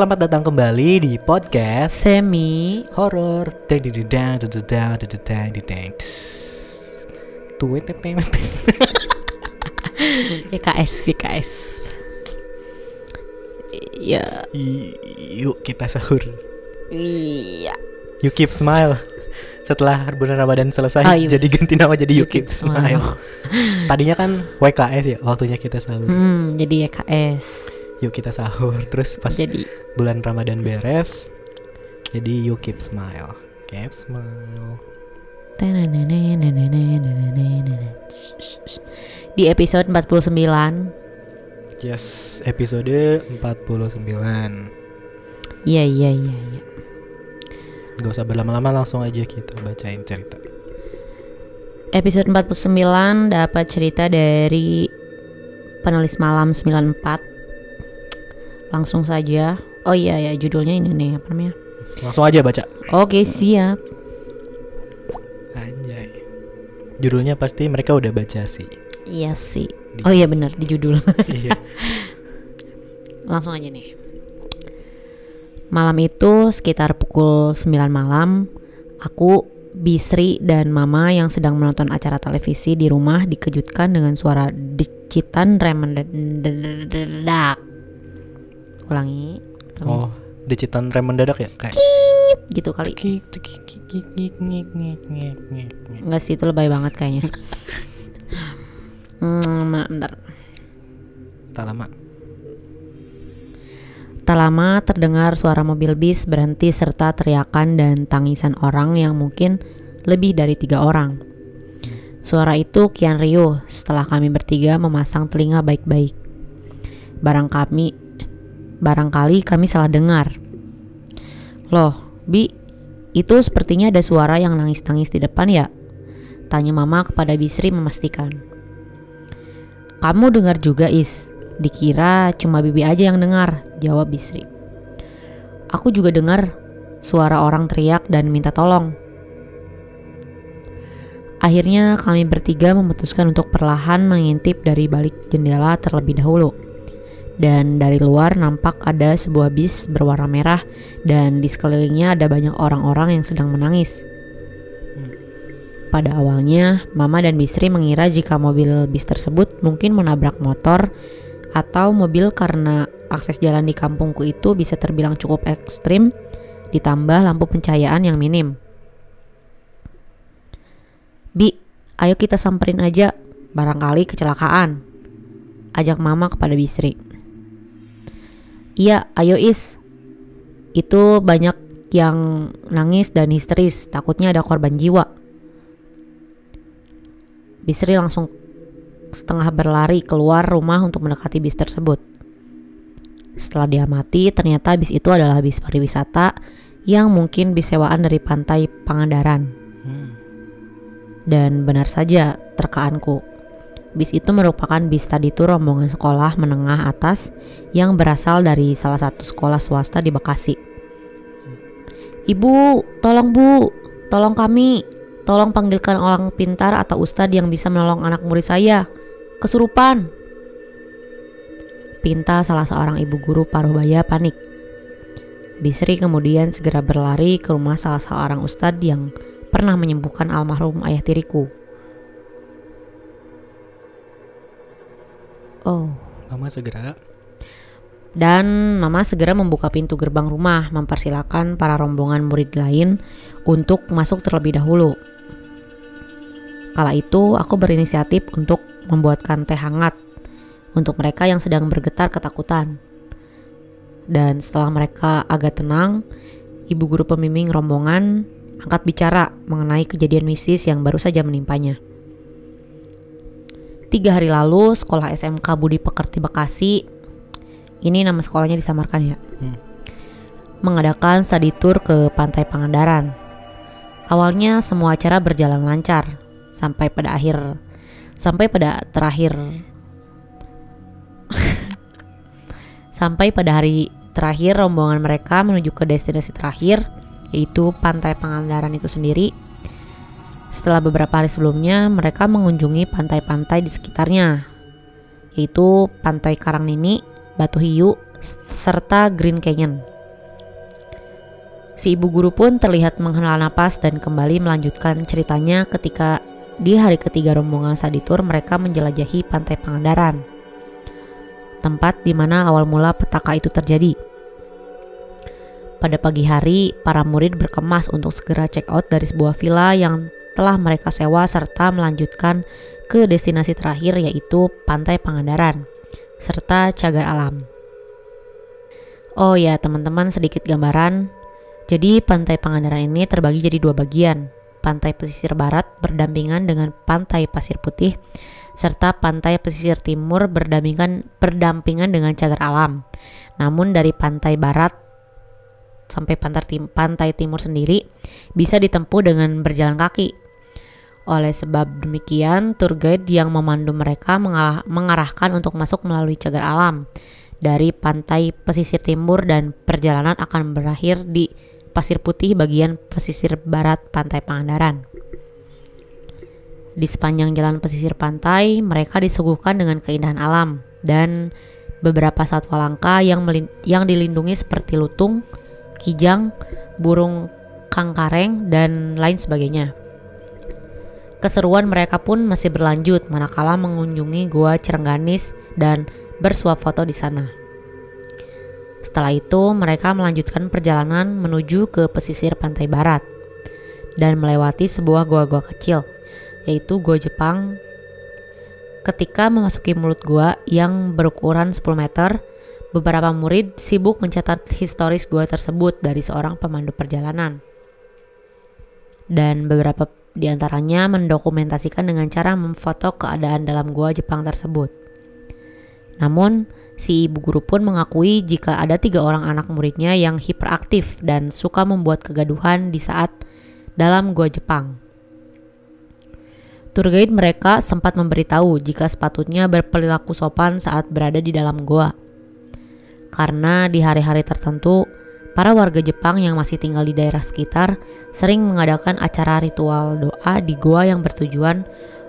selamat datang kembali di podcast Semi horor. YKS YKS. Ya. Yuk kita sahur. Iya. You keep smile. Setelah bulan Ramadan selesai, oh, jadi ganti nama jadi You, keep, smile. Tadinya kan WKS ya, waktunya kita selalu. Hmm, jadi YKS Yuk kita sahur. Terus pas Jadi bulan Ramadan beres, jadi You keep smile. Keep smile. Di episode 49 Yes, episode 49. Iya iya iya iya Gak usah berlama-lama langsung aja kita bacain cerita. Episode 49 dapat cerita dari penulis malam 94 Langsung saja Oh iya ya judulnya ini nih apa namanya Langsung aja baca. Oke siap Anjay. Judulnya pasti mereka udah baca sih. Iya sih Oh iya benar di judul Iya. Langsung aja nih. Malam itu sekitar pukul 9 malam, aku, Bisri dan Mama yang sedang menonton acara televisi di rumah dikejutkan dengan suara decitan rem mendadak. Ulangi. Oh, decitan rem mendadak ya kayak. gitu kali. Enggak sih itu lebay banget kayaknya. hmm, bentar. Tak lama. Tak lama terdengar suara mobil bis berhenti serta teriakan dan tangisan orang yang mungkin lebih dari tiga orang. Suara itu kian riuh setelah kami bertiga memasang telinga baik-baik. Barang kami, barangkali kami salah dengar. Loh, Bi, itu sepertinya ada suara yang nangis-nangis di depan ya? Tanya mama kepada Bisri memastikan. Kamu dengar juga, Is? Dikira cuma Bibi aja yang dengar, jawab Bisri. Aku juga dengar suara orang teriak dan minta tolong. Akhirnya kami bertiga memutuskan untuk perlahan mengintip dari balik jendela terlebih dahulu. Dan dari luar nampak ada sebuah bis berwarna merah dan di sekelilingnya ada banyak orang-orang yang sedang menangis. Pada awalnya, Mama dan Bisri mengira jika mobil bis tersebut mungkin menabrak motor atau mobil karena akses jalan di kampungku itu bisa terbilang cukup ekstrim ditambah lampu pencahayaan yang minim. Bi, ayo kita samperin aja, barangkali kecelakaan. Ajak mama kepada Bisri. Iya, ayo Is. Itu banyak yang nangis dan histeris, takutnya ada korban jiwa. Bisri langsung setengah berlari keluar rumah untuk mendekati bis tersebut. Setelah diamati, ternyata bis itu adalah bis pariwisata yang mungkin bis sewaan dari pantai Pangandaran. Hmm. Dan benar saja terkaanku. Bis itu merupakan bis tadi tour rombongan sekolah menengah atas yang berasal dari salah satu sekolah swasta di Bekasi. Ibu, tolong bu, tolong kami, tolong panggilkan orang pintar atau ustadz yang bisa menolong anak murid saya. Kesurupan. Pinta salah seorang ibu guru paruh baya panik. Bisri kemudian segera berlari ke rumah salah seorang ustadz yang pernah menyembuhkan almarhum ayah tiriku. Oh, Mama segera. dan mama segera membuka pintu gerbang rumah, mempersilahkan para rombongan murid lain untuk masuk terlebih dahulu. Kala itu, aku berinisiatif untuk membuatkan teh hangat untuk mereka yang sedang bergetar ketakutan. Dan setelah mereka agak tenang, ibu guru pembimbing rombongan angkat bicara mengenai kejadian mistis yang baru saja menimpanya. Tiga hari lalu, sekolah SMK Budi Pekerti Bekasi ini nama sekolahnya disamarkan ya. Hmm. Mengadakan study tour ke Pantai Pangandaran. Awalnya semua acara berjalan lancar sampai pada akhir sampai pada terakhir sampai pada hari terakhir rombongan mereka menuju ke destinasi terakhir yaitu Pantai Pangandaran itu sendiri. Setelah beberapa hari sebelumnya, mereka mengunjungi pantai-pantai di sekitarnya, yaitu Pantai Karangnini, Batu Hiu, serta Green Canyon. Si ibu guru pun terlihat menghela napas dan kembali melanjutkan ceritanya ketika di hari ketiga rombongan Saditur mereka menjelajahi pantai Pangandaran. Tempat di mana awal mula petaka itu terjadi. Pada pagi hari, para murid berkemas untuk segera check out dari sebuah villa yang telah mereka sewa serta melanjutkan ke destinasi terakhir yaitu Pantai Pangandaran serta cagar alam. Oh ya, teman-teman sedikit gambaran. Jadi Pantai Pangandaran ini terbagi jadi dua bagian. Pantai pesisir barat berdampingan dengan Pantai Pasir Putih serta Pantai Pesisir Timur berdampingan berdampingan dengan cagar alam. Namun dari pantai barat sampai pantai, tim, pantai timur sendiri bisa ditempuh dengan berjalan kaki. Oleh sebab demikian, tour guide yang memandu mereka mengarah, mengarahkan untuk masuk melalui cagar alam dari pantai pesisir timur dan perjalanan akan berakhir di Pasir Putih bagian pesisir barat pantai Pangandaran. Di sepanjang jalan pesisir pantai, mereka disuguhkan dengan keindahan alam dan beberapa satwa langka yang yang dilindungi seperti lutung, kijang, burung kangkareng, dan lain sebagainya. Keseruan mereka pun masih berlanjut manakala mengunjungi gua Cerengganis dan bersuap foto di sana. Setelah itu, mereka melanjutkan perjalanan menuju ke pesisir pantai barat dan melewati sebuah gua-gua kecil, yaitu Gua Jepang. Ketika memasuki mulut gua yang berukuran 10 meter, Beberapa murid sibuk mencatat historis gua tersebut dari seorang pemandu perjalanan. Dan beberapa di antaranya mendokumentasikan dengan cara memfoto keadaan dalam gua Jepang tersebut. Namun, si ibu guru pun mengakui jika ada tiga orang anak muridnya yang hiperaktif dan suka membuat kegaduhan di saat dalam gua Jepang. Tour guide mereka sempat memberitahu jika sepatutnya berperilaku sopan saat berada di dalam gua karena di hari-hari tertentu para warga Jepang yang masih tinggal di daerah sekitar sering mengadakan acara ritual doa di gua yang bertujuan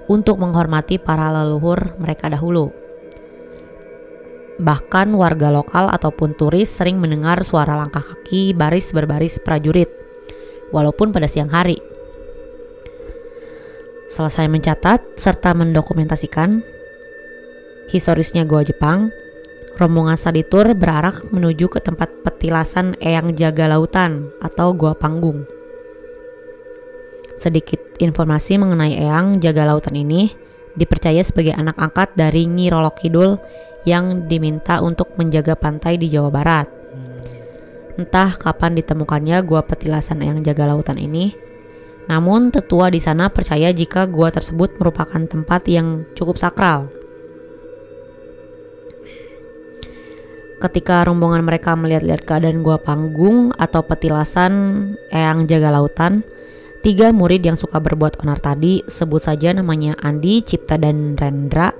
untuk menghormati para leluhur mereka dahulu. Bahkan warga lokal ataupun turis sering mendengar suara langkah kaki baris berbaris prajurit, walaupun pada siang hari. Selesai mencatat serta mendokumentasikan historisnya Gua Jepang, Rombongan Saditur berarak menuju ke tempat petilasan Eyang Jaga Lautan atau Gua Panggung. Sedikit informasi mengenai Eyang Jaga Lautan ini dipercaya sebagai anak angkat dari Nyi Rolo Kidul yang diminta untuk menjaga pantai di Jawa Barat. Entah kapan ditemukannya gua petilasan Eyang Jaga Lautan ini, namun tetua di sana percaya jika gua tersebut merupakan tempat yang cukup sakral ketika rombongan mereka melihat-lihat keadaan gua panggung atau petilasan Eyang Jaga Lautan, tiga murid yang suka berbuat onar tadi, sebut saja namanya Andi, Cipta, dan Rendra,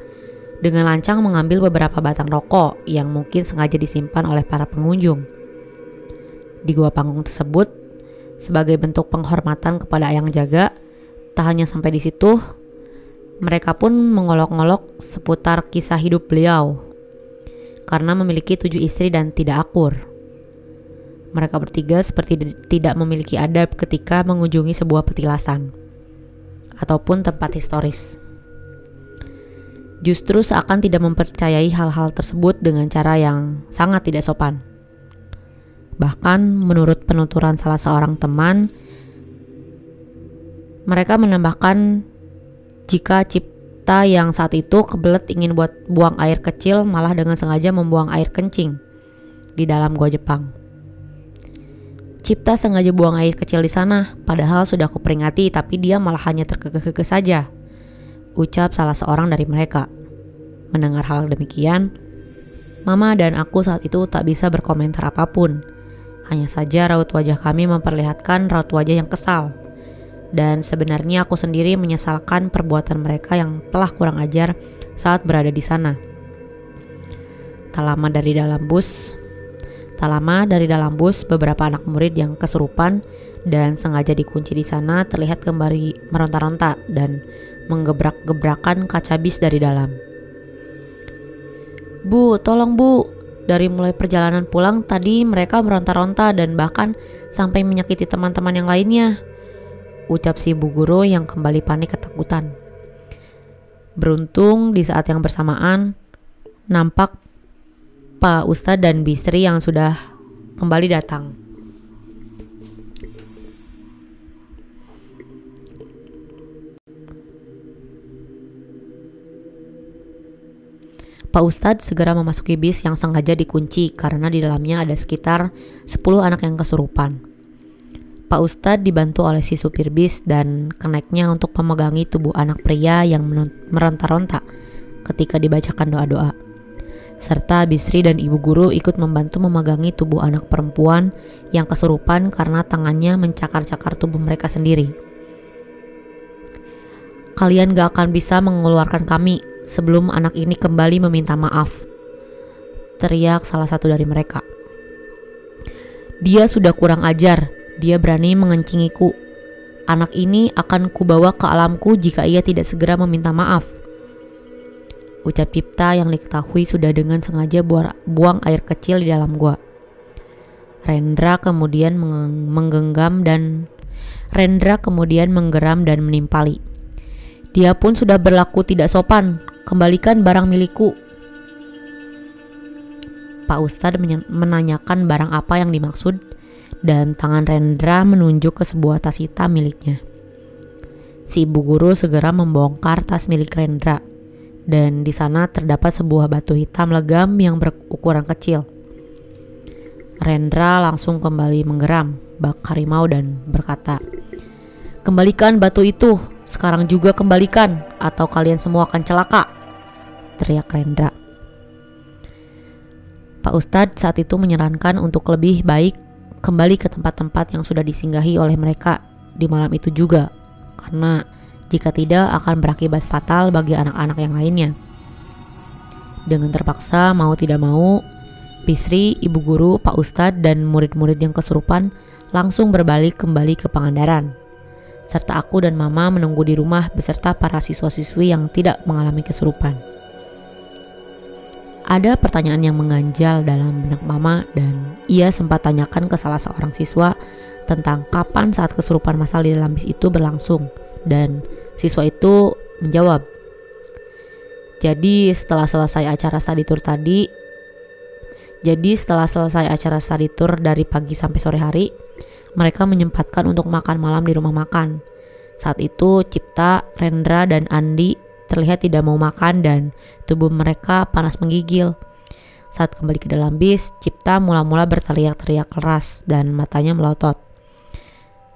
dengan lancang mengambil beberapa batang rokok yang mungkin sengaja disimpan oleh para pengunjung. Di gua panggung tersebut, sebagai bentuk penghormatan kepada Eyang Jaga, tak hanya sampai di situ, mereka pun mengolok-ngolok seputar kisah hidup beliau karena memiliki tujuh istri dan tidak akur. Mereka bertiga seperti tidak memiliki adab ketika mengunjungi sebuah petilasan ataupun tempat historis. Justru seakan tidak mempercayai hal-hal tersebut dengan cara yang sangat tidak sopan. Bahkan menurut penuturan salah seorang teman, mereka menambahkan jika Cip kita yang saat itu kebelet ingin buat buang air kecil malah dengan sengaja membuang air kencing di dalam gua Jepang. Cipta sengaja buang air kecil di sana, padahal sudah kuperingati tapi dia malah hanya terkekeh-kekeh saja. Ucap salah seorang dari mereka. Mendengar hal demikian, Mama dan aku saat itu tak bisa berkomentar apa pun. Hanya saja raut wajah kami memperlihatkan raut wajah yang kesal dan sebenarnya aku sendiri menyesalkan perbuatan mereka yang telah kurang ajar saat berada di sana. Tak lama dari dalam bus, tak lama dari dalam bus beberapa anak murid yang kesurupan dan sengaja dikunci di sana terlihat kembali meronta-ronta dan menggebrak-gebrakan kaca bis dari dalam. Bu, tolong bu, Dari mulai perjalanan pulang tadi mereka meronta-ronta dan bahkan sampai menyakiti teman-teman yang lainnya. Ucap si ibu guru yang kembali panik ketakutan. Beruntung di saat yang bersamaan nampak Pak Ustadz dan Bisri yang sudah kembali datang. Pak Ustadz segera memasuki bis yang sengaja dikunci karena di dalamnya ada sekitar 10 anak yang kesurupan. Pak Ustadz dibantu oleh si supir bis dan keneknya untuk memegangi tubuh anak pria yang meronta-ronta ketika dibacakan doa-doa. Serta Bisri dan ibu guru ikut membantu memegangi tubuh anak perempuan yang kesurupan karena tangannya mencakar-cakar tubuh mereka sendiri. Kalian gak akan bisa mengeluarkan kami, sebelum anak ini kembali meminta maaf. Teriak salah satu dari mereka. Dia sudah kurang ajar, dia berani mengencingiku. Anak ini akan kubawa ke alamku jika ia tidak segera meminta maaf. Ucap Cipta yang diketahui sudah dengan sengaja buang air kecil di dalam gua. Rendra kemudian menggenggam dan Rendra kemudian menggeram dan menimpali. Dia pun sudah berlaku tidak sopan Kembalikan barang milikku. Pak Ustadz menanyakan barang apa yang dimaksud dan tangan Rendra menunjuk ke sebuah tas hitam miliknya. Si ibu guru segera membongkar tas milik Rendra dan di sana terdapat sebuah batu hitam legam yang berukuran kecil. Rendra langsung kembali menggeram bak harimau dan berkata, Kembalikan batu itu, sekarang juga kembalikan atau kalian semua akan celaka. Teriak Rendra. Pak Ustadz saat itu menyarankan untuk lebih baik kembali ke tempat-tempat yang sudah disinggahi oleh mereka di malam itu juga. Karena jika tidak akan berakibat fatal bagi anak-anak yang lainnya. Dengan terpaksa mau tidak mau, Bisri, ibu guru, Pak Ustadz, dan murid-murid yang kesurupan langsung berbalik kembali ke Pangandaran serta aku dan mama menunggu di rumah beserta para siswa-siswi yang tidak mengalami kesurupan. Ada pertanyaan yang mengganjal dalam benak mama dan ia sempat tanyakan ke salah seorang siswa tentang kapan saat kesurupan masal di dalam bis itu berlangsung dan siswa itu menjawab. Jadi setelah selesai acara study tour tadi, jadi setelah selesai acara study tour dari pagi sampai sore hari, mereka menyempatkan untuk makan malam di rumah makan. Saat itu Cipta, Rendra, dan Andi terlihat tidak mau makan dan tubuh mereka panas menggigil. Saat kembali ke dalam bis, Cipta mula-mula berteriak-teriak keras dan matanya melotot.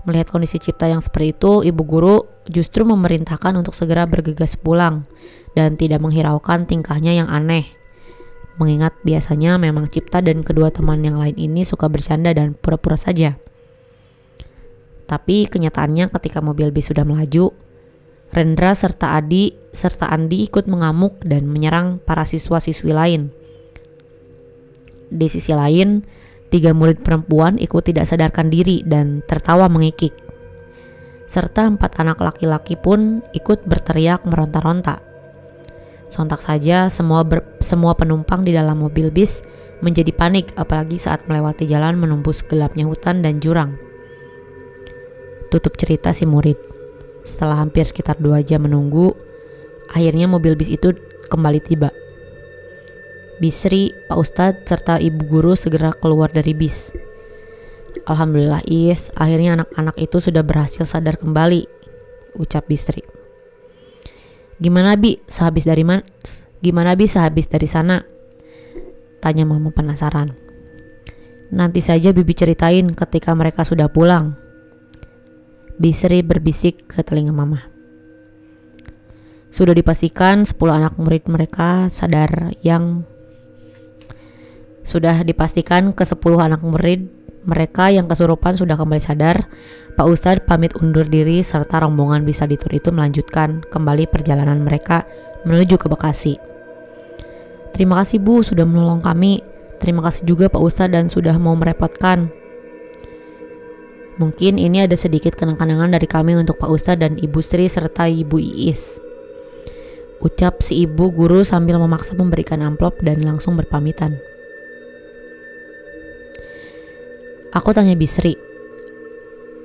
Melihat kondisi Cipta yang seperti itu, ibu guru justru memerintahkan untuk segera bergegas pulang dan tidak menghiraukan tingkahnya yang aneh. Mengingat biasanya memang Cipta dan kedua teman yang lain ini suka bercanda dan pura-pura saja. Tapi kenyataannya ketika mobil bis sudah melaju, Rendra serta Adi serta Andi ikut mengamuk dan menyerang para siswa-siswi lain. Di sisi lain, tiga murid perempuan ikut tidak sadarkan diri dan tertawa mengikik. Serta empat anak laki-laki pun ikut berteriak meronta-ronta. Sontak saja semua ber, semua penumpang di dalam mobil bis menjadi panik apalagi saat melewati jalan menembus gelapnya hutan dan jurang. Tutup cerita si murid. Setelah hampir sekitar dua jam menunggu, akhirnya mobil bis itu kembali tiba. Bisri, Pak Ustadz, serta ibu guru segera keluar dari bis. Alhamdulillah Is, akhirnya anak-anak itu sudah berhasil sadar kembali, ucap Bisri. Gimana Bi, sehabis dari mana? Gimana Bi sehabis dari sana? Tanya mama penasaran. Nanti saja Bibi ceritain ketika mereka sudah pulang, Bisri berbisik ke telinga mama. Sudah dipastikan 10 anak murid mereka sadar yang sudah dipastikan ke 10 anak murid mereka yang kesurupan sudah kembali sadar. Pak Ustadz pamit undur diri serta rombongan bisa ditur itu melanjutkan kembali perjalanan mereka menuju ke Bekasi. Terima kasih Bu sudah menolong kami. Terima kasih juga Pak Ustadz dan sudah mau merepotkan. Mungkin ini ada sedikit kenang-kenangan dari kami untuk Pak Ustadz dan Ibu Sri serta Ibu Iis. Ucap si ibu guru sambil memaksa memberikan amplop dan langsung berpamitan. Aku tanya Bisri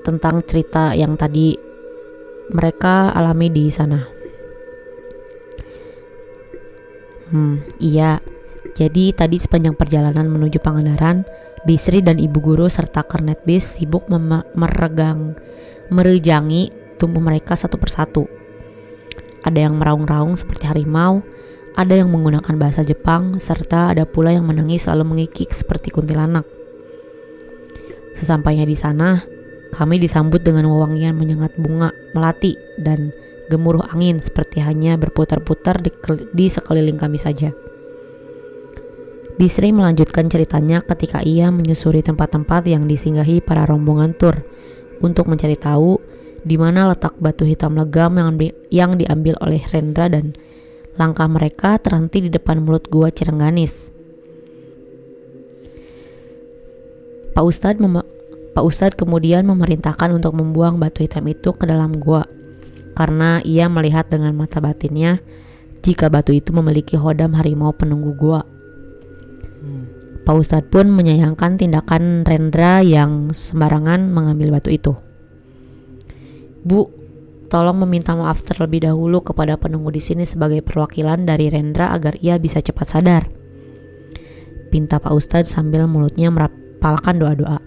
tentang cerita yang tadi mereka alami di sana. Hmm, iya. Jadi tadi sepanjang perjalanan menuju Pangandaran, Bisri dan ibu guru serta kernet bis sibuk meregang merejangi tubuh mereka satu persatu. Ada yang meraung-raung seperti harimau, ada yang menggunakan bahasa Jepang, serta ada pula yang menangis lalu mengikik seperti kuntilanak. Sesampainya di sana, kami disambut dengan wewangian menyengat bunga melati dan gemuruh angin seperti hanya berputar-putar di, di sekeliling kami saja. Bisri melanjutkan ceritanya ketika ia menyusuri tempat-tempat yang disinggahi para rombongan tur untuk mencari tahu di mana letak batu hitam legam yang, yang diambil oleh Rendra dan langkah mereka terhenti di depan mulut gua Cirengganis. Pak Ustadz Pak Ustadz kemudian memerintahkan untuk membuang batu hitam itu ke dalam gua karena ia melihat dengan mata batinnya jika batu itu memiliki hodam harimau penunggu gua. Pak Ustadz pun menyayangkan tindakan Rendra yang sembarangan mengambil batu itu. Bu, tolong meminta maaf terlebih dahulu kepada penunggu di sini sebagai perwakilan dari Rendra agar ia bisa cepat sadar. Pinta Pak Ustadz sambil mulutnya merapalkan doa-doa.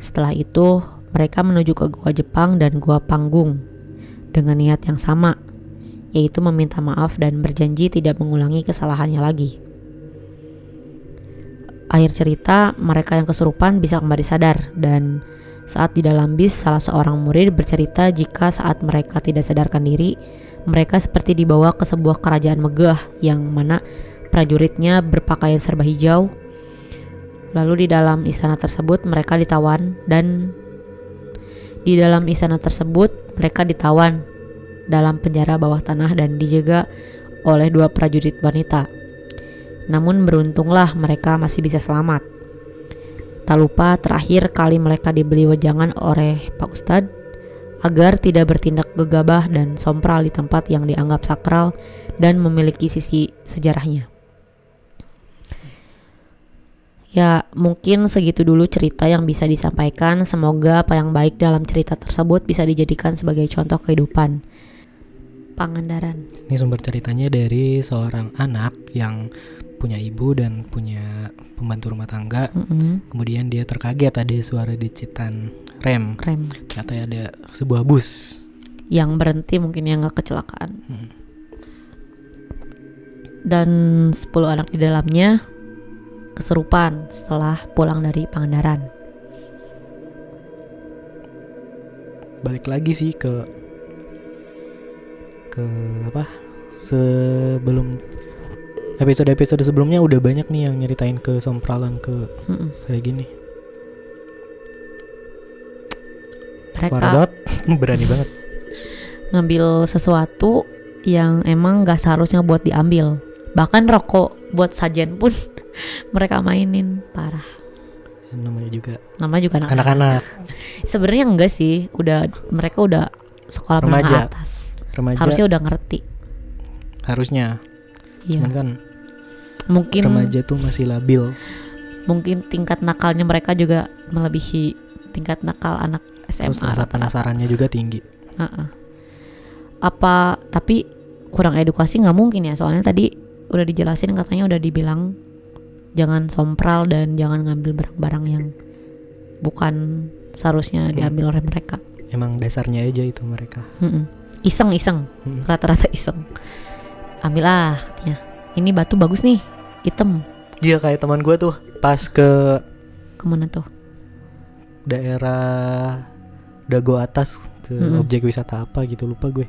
Setelah itu, mereka menuju ke gua Jepang dan gua Panggung dengan niat yang sama, yaitu meminta maaf dan berjanji tidak mengulangi kesalahannya lagi. Akhir cerita, mereka yang kesurupan bisa kembali sadar dan saat di dalam bis salah seorang murid bercerita jika saat mereka tidak sadarkan diri, mereka seperti dibawa ke sebuah kerajaan megah yang mana prajuritnya berpakaian serba hijau. Lalu di dalam istana tersebut mereka ditawan dan di dalam istana tersebut mereka ditawan dalam penjara bawah tanah dan dijaga oleh dua prajurit wanita. Namun beruntunglah mereka masih bisa selamat. Tak lupa terakhir kali mereka dibeli wejangan oleh Pak Ustadz agar tidak bertindak gegabah dan sompral di tempat yang dianggap sakral dan memiliki sisi sejarahnya. Ya, mungkin segitu dulu cerita yang bisa disampaikan. Semoga apa yang baik dalam cerita tersebut bisa dijadikan sebagai contoh kehidupan. Pangandaran. Ini sumber ceritanya dari seorang anak yang punya ibu dan punya pembantu rumah tangga. Mm -mm. Kemudian dia terkaget ada suara decitan rem. Rem. Ternyata ada sebuah bus. Yang berhenti mungkin yang nggak kecelakaan. Hmm. Dan 10 anak di dalamnya keserupan setelah pulang dari Pangandaran. Balik lagi sih ke ke apa? Sebelum episode-episode sebelumnya udah banyak nih yang nyeritain ke sompralan ke Mm-mm. kayak gini. Mereka berani banget. ngambil sesuatu yang emang gak seharusnya buat diambil. Bahkan rokok buat sajen pun mereka mainin parah. Namanya juga Namanya juga anak-anak. Sebenarnya enggak sih, udah mereka udah sekolah menengah Remaja. atas. remaja Harusnya udah ngerti. harusnya. Iya. Cuman kan Mungkin remaja tuh masih labil. mungkin tingkat nakalnya mereka juga melebihi tingkat nakal anak SMA. Terus rasa penasarannya juga tinggi. Heeh. Apa tapi kurang edukasi nggak mungkin ya soalnya tadi udah dijelasin katanya udah dibilang jangan sompral dan jangan ngambil barang-barang yang bukan seharusnya Hmm. diambil oleh mereka. Emang dasarnya aja itu mereka. Mm-mm. Iseng-iseng, Hmm. rata-rata iseng. Ambil ah katanya. Ini batu bagus nih, hitam. Iya kayak teman gue tuh pas ke Ke mana tuh? daerah Dago atas ke Mm-mm. objek wisata apa gitu lupa gue.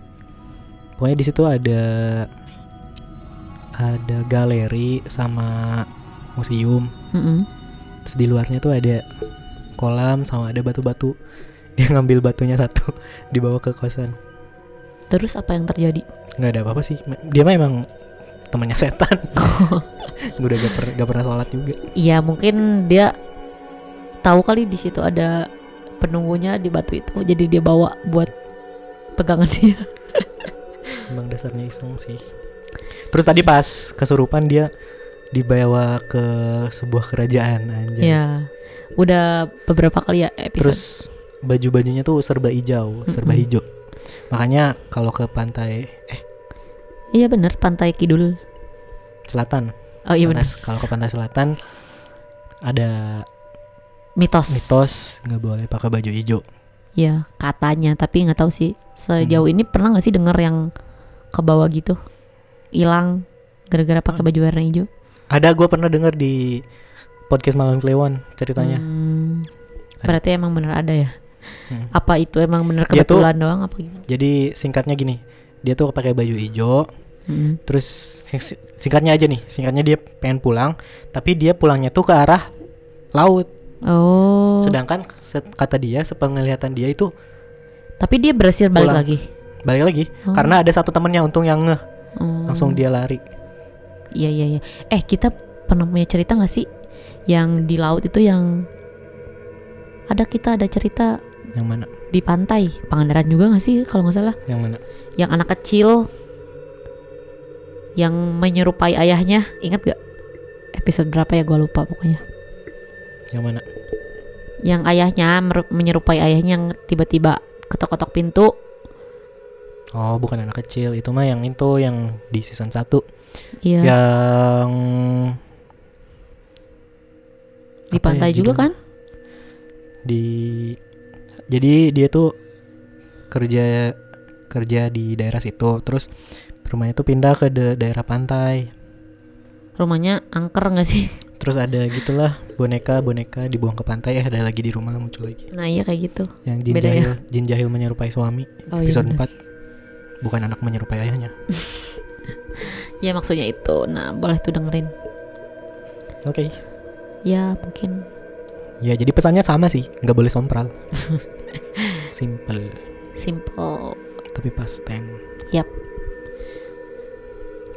Pokoknya di situ ada ada galeri sama museum. Mm-mm. Terus di luarnya tuh ada kolam sama ada batu-batu. Dia ngambil batunya satu dibawa ke kosan. Terus apa yang terjadi? nggak ada apa-apa sih. Dia mah emang temannya setan. gue udah gak, per- gak pernah sholat juga. Iya mungkin dia tahu kali di situ ada penunggunya di batu itu, jadi dia bawa buat pegangan dia. Emang dasarnya iseng sih. Terus tadi pas kesurupan dia dibawa ke sebuah kerajaan anjay. Ya, Udah beberapa kali ya episode. Terus baju-bajunya tuh serba hijau, serba Mm-mm. hijau. Makanya kalau ke pantai eh Iya bener pantai Kidul. selatan, Oh iya bener. kalau ke pantai selatan ada Mitos. mitos nggak boleh pakai baju hijau. Iya katanya tapi nggak tahu sih sejauh Hmm. ini pernah nggak sih denger yang ke bawah gitu hilang gara-gara pakai baju warna hijau. Ada gue pernah dengar di podcast Malam Kliwon ceritanya. Hmm, Ada. berarti emang bener ada ya? Hmm. Apa itu emang bener tuh- kebetulan doang apa gimana? Jadi singkatnya gini, dia tuh pakai baju hijau, Hmm. terus sing- singkatnya aja nih, singkatnya dia pengen pulang, tapi dia pulangnya tuh ke arah laut. Oh. Sedangkan set- kata dia, sepenglihatan dia itu Tapi dia berhasil balik Pulang. lagi. balik lagi, Oh. karena ada satu temennya untung yang ngeh, Oh. langsung dia lari. Iya iya iya. Eh kita pernah punya cerita nggak sih yang di laut itu yang ada kita ada cerita Yang mana? Di pantai. Pangandaran juga nggak sih kalau nggak salah? Yang mana? yang anak kecil yang menyerupai ayahnya. Ingat gak episode berapa ya? Gua lupa pokoknya. Yang mana? yang ayahnya menyerupai ayahnya yang tiba-tiba ketok-ketok pintu. Oh, bukan anak kecil, itu mah yang itu yang di season 1 iya. Yang di ya pantai juga judulnya? kan? Di Jadi dia tuh kerja kerja di daerah situ, terus rumahnya tuh pindah ke da- daerah pantai. rumahnya angker nggak sih Terus ada gitulah boneka boneka dibuang ke pantai eh ada lagi di rumah muncul lagi. nah iya kayak gitu Yang jin Beda ya? jahil, jin jahil menyerupai suami oh iya episode bener. 4. Bukan anak menyerupai ayahnya. ya maksudnya itu nah boleh tuh dengerin Oke. ya mungkin Ya jadi pesannya sama sih, nggak boleh sompral. Simple, simple tapi pas tense. Yap.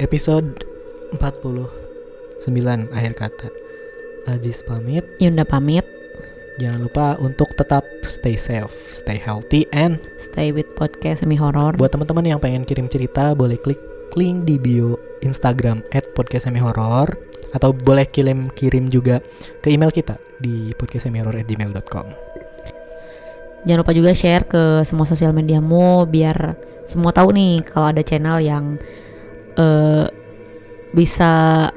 Episode 49 akhir kata. Aziz pamit. Yunda pamit Jangan lupa untuk tetap stay safe, stay healthy, and stay with podcast semi horror buat teman-teman yang pengen kirim cerita boleh klik link di bio Instagram @podcastsemihorror atau boleh kirim kirim juga ke email kita di podcastsemihorror@gmail.com. Jangan lupa juga share ke semua sosial mediamu biar semua tahu nih kalau ada channel yang eh bisa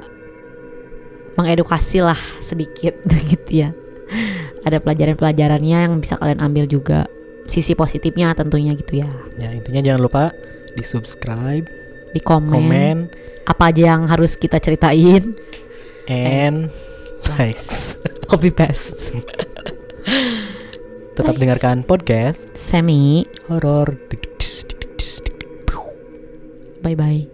mengedukasi lah sedikit gitu ya. Ada pelajaran-pelajarannya yang bisa kalian ambil juga sisi positifnya tentunya gitu ya. Ya intinya jangan lupa di subscribe, Di komen, komen, apa aja yang harus kita ceritain, and like. copy paste. Tetap dengarkan podcast Semi Horor. Bye bye.